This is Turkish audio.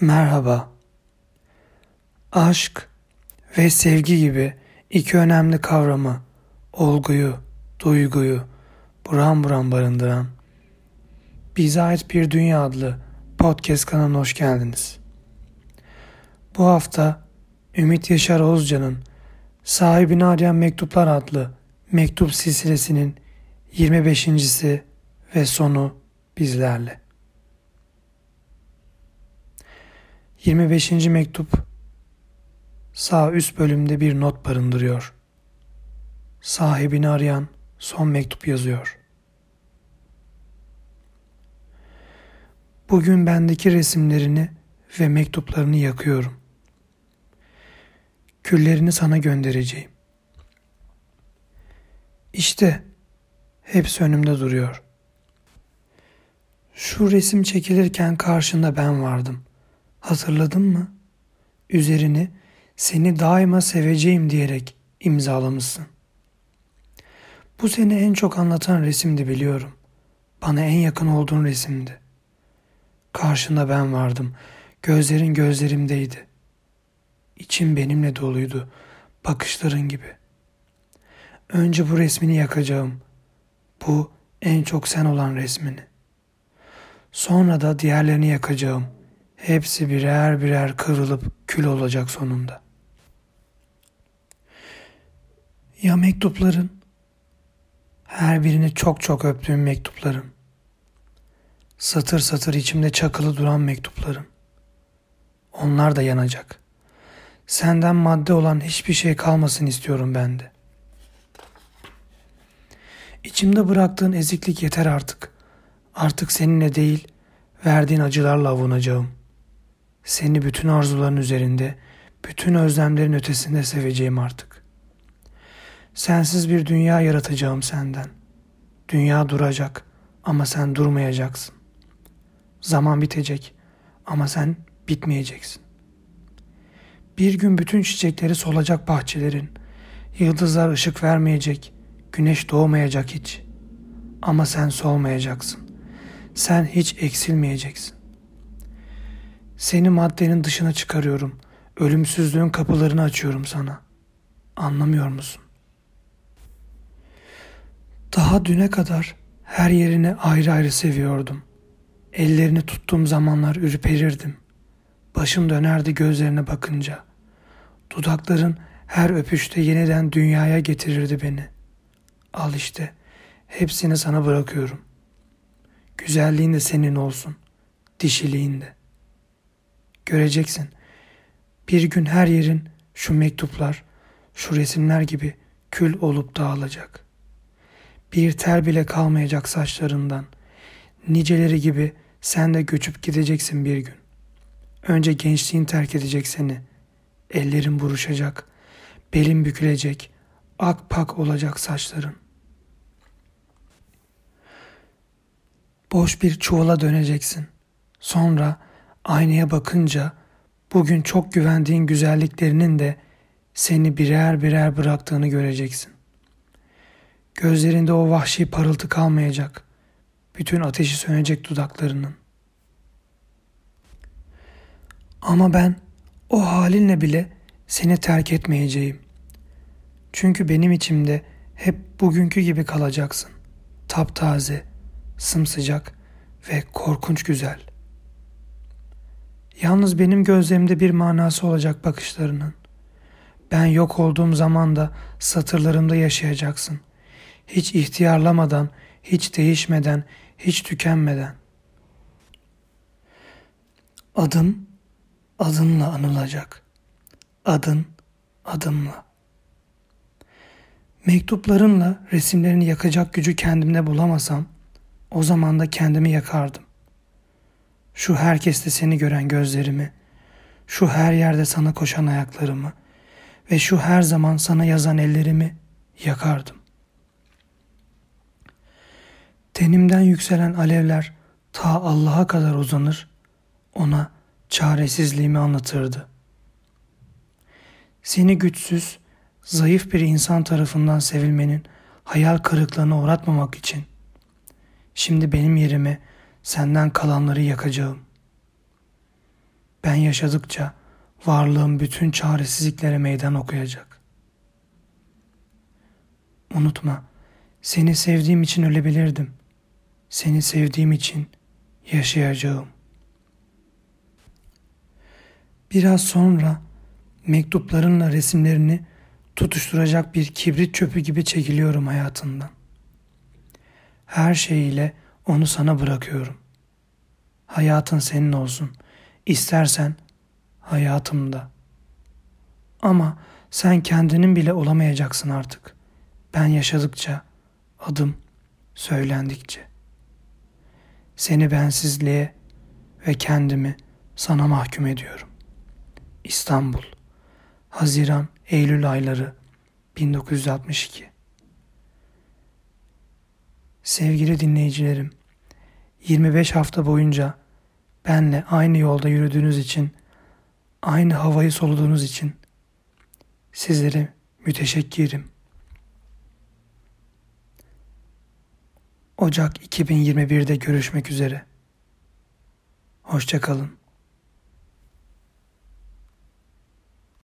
Merhaba. Aşk ve sevgi gibi iki önemli kavramı, olguyu, duyguyu buram buram barındıran Bize Ait Bir Dünya adlı podcast kanalına hoş geldiniz. Bu hafta Ümit Yaşar Ozcan'ın Sahibini Arayan Mektuplar adlı mektup silsilesinin 25.si ve sonu bizlerle. 25. mektup sağ üst bölümde bir not barındırıyor. Sahibini arayan son mektup yazıyor. Bugün bendeki resimlerini ve mektuplarını yakıyorum. Küllerini sana göndereceğim. İşte hepsi önümde duruyor. Şu resim çekilirken karşında ben vardım.'' Hatırladın mı? Üzerini seni daima seveceğim diyerek imzalamışsın. Bu seni en çok anlatan resimdi biliyorum. Bana en yakın olduğun resimdi. Karşında ben vardım. Gözlerin gözlerimdeydi. İçim benimle doluydu. Bakışların gibi. Önce bu resmini yakacağım. Bu en çok sen olan resmini. Sonra da diğerlerini yakacağım. Hepsi birer birer kıvrılıp kül olacak sonunda. Ya mektupların? Her birini çok çok öptüğüm mektupların. Satır satır içimde çakılı duran mektupların. Onlar da yanacak. Senden madde olan hiçbir şey kalmasın istiyorum ben de. İçimde bıraktığın eziklik yeter artık. Artık seninle değil, verdiğin acılarla avunacağım.'' Seni bütün arzuların üzerinde, bütün özlemlerin ötesinde seveceğim artık. Sensiz bir dünya yaratacağım senden. Dünya duracak ama sen durmayacaksın. Zaman bitecek ama sen bitmeyeceksin. Bir gün bütün çiçekleri solacak bahçelerin. Yıldızlar ışık vermeyecek, güneş doğmayacak hiç. Ama sen solmayacaksın. Sen hiç eksilmeyeceksin. Seni maddenin dışına çıkarıyorum. Ölümsüzlüğün kapılarını açıyorum sana. Anlamıyor musun? Daha düne kadar her yerini ayrı ayrı seviyordum. Ellerini tuttuğum zamanlar ürperirdim. Başım dönerdi gözlerine bakınca. Dudakların her öpüşte yeniden dünyaya getirirdi beni. Al işte, hepsini sana bırakıyorum. Güzelliğin de senin olsun, dişiliğin de.'' Göreceksin. Bir gün her yerin şu mektuplar, şu resimler gibi kül olup dağılacak. Bir tel bile kalmayacak saçlarından. Niceleri gibi sen de göçüp gideceksin bir gün. Önce gençliğin terk edecek seni. Ellerin buruşacak, belin bükülecek, ak pak olacak saçların. Boş bir çuvala döneceksin. Sonra Aynaya bakınca bugün çok güvendiğin güzelliklerinin de seni birer birer bıraktığını göreceksin. Gözlerinde o vahşi parıltı kalmayacak. Bütün ateşi sönecek dudaklarının. Ama ben o halinle bile seni terk etmeyeceğim. Çünkü benim içimde hep bugünkü gibi kalacaksın. Taptaze, sımsıcak ve korkunç güzel.'' Yalnız benim gözlerimde bir manası olacak bakışlarının. Ben yok olduğum zaman da satırlarımda yaşayacaksın. Hiç ihtiyarlamadan, hiç değişmeden, hiç tükenmeden. Adım adınla anılacak. Adın adımla. Mektuplarınla resimlerini yakacak gücü kendimde bulamasam o zaman da kendimi yakardım. Şu herkeste seni gören gözlerimi, şu her yerde sana koşan ayaklarımı ve şu her zaman sana yazan ellerimi yakardım. Tenimden yükselen alevler ta Allah'a kadar uzanır, ona çaresizliğimi anlatırdı. Seni güçsüz, zayıf bir insan tarafından sevilmenin hayal kırıklığına uğratmamak için şimdi benim yerime senden kalanları yakacağım. Ben yaşadıkça varlığım bütün çaresizliklere meydan okuyacak. Unutma, seni sevdiğim için ölebilirdim. Seni sevdiğim için yaşayacağım. Biraz sonra mektuplarınla resimlerini tutuşturacak bir kibrit çöpü gibi çekiliyorum hayatından. Her şeyiyle onu sana bırakıyorum. Hayatın senin olsun. İstersen hayatımda. Ama sen kendinin bile olamayacaksın artık. Ben yaşadıkça, adım söylendikçe. Seni bensizliğe ve kendimi sana mahkum ediyorum. İstanbul, Haziran, Eylül ayları 1962 Sevgili dinleyicilerim, 25 hafta boyunca benle aynı yolda yürüdüğünüz için, aynı havayı soluduğunuz için sizlere müteşekkirim. Ocak 2021'de görüşmek üzere. Hoşçakalın.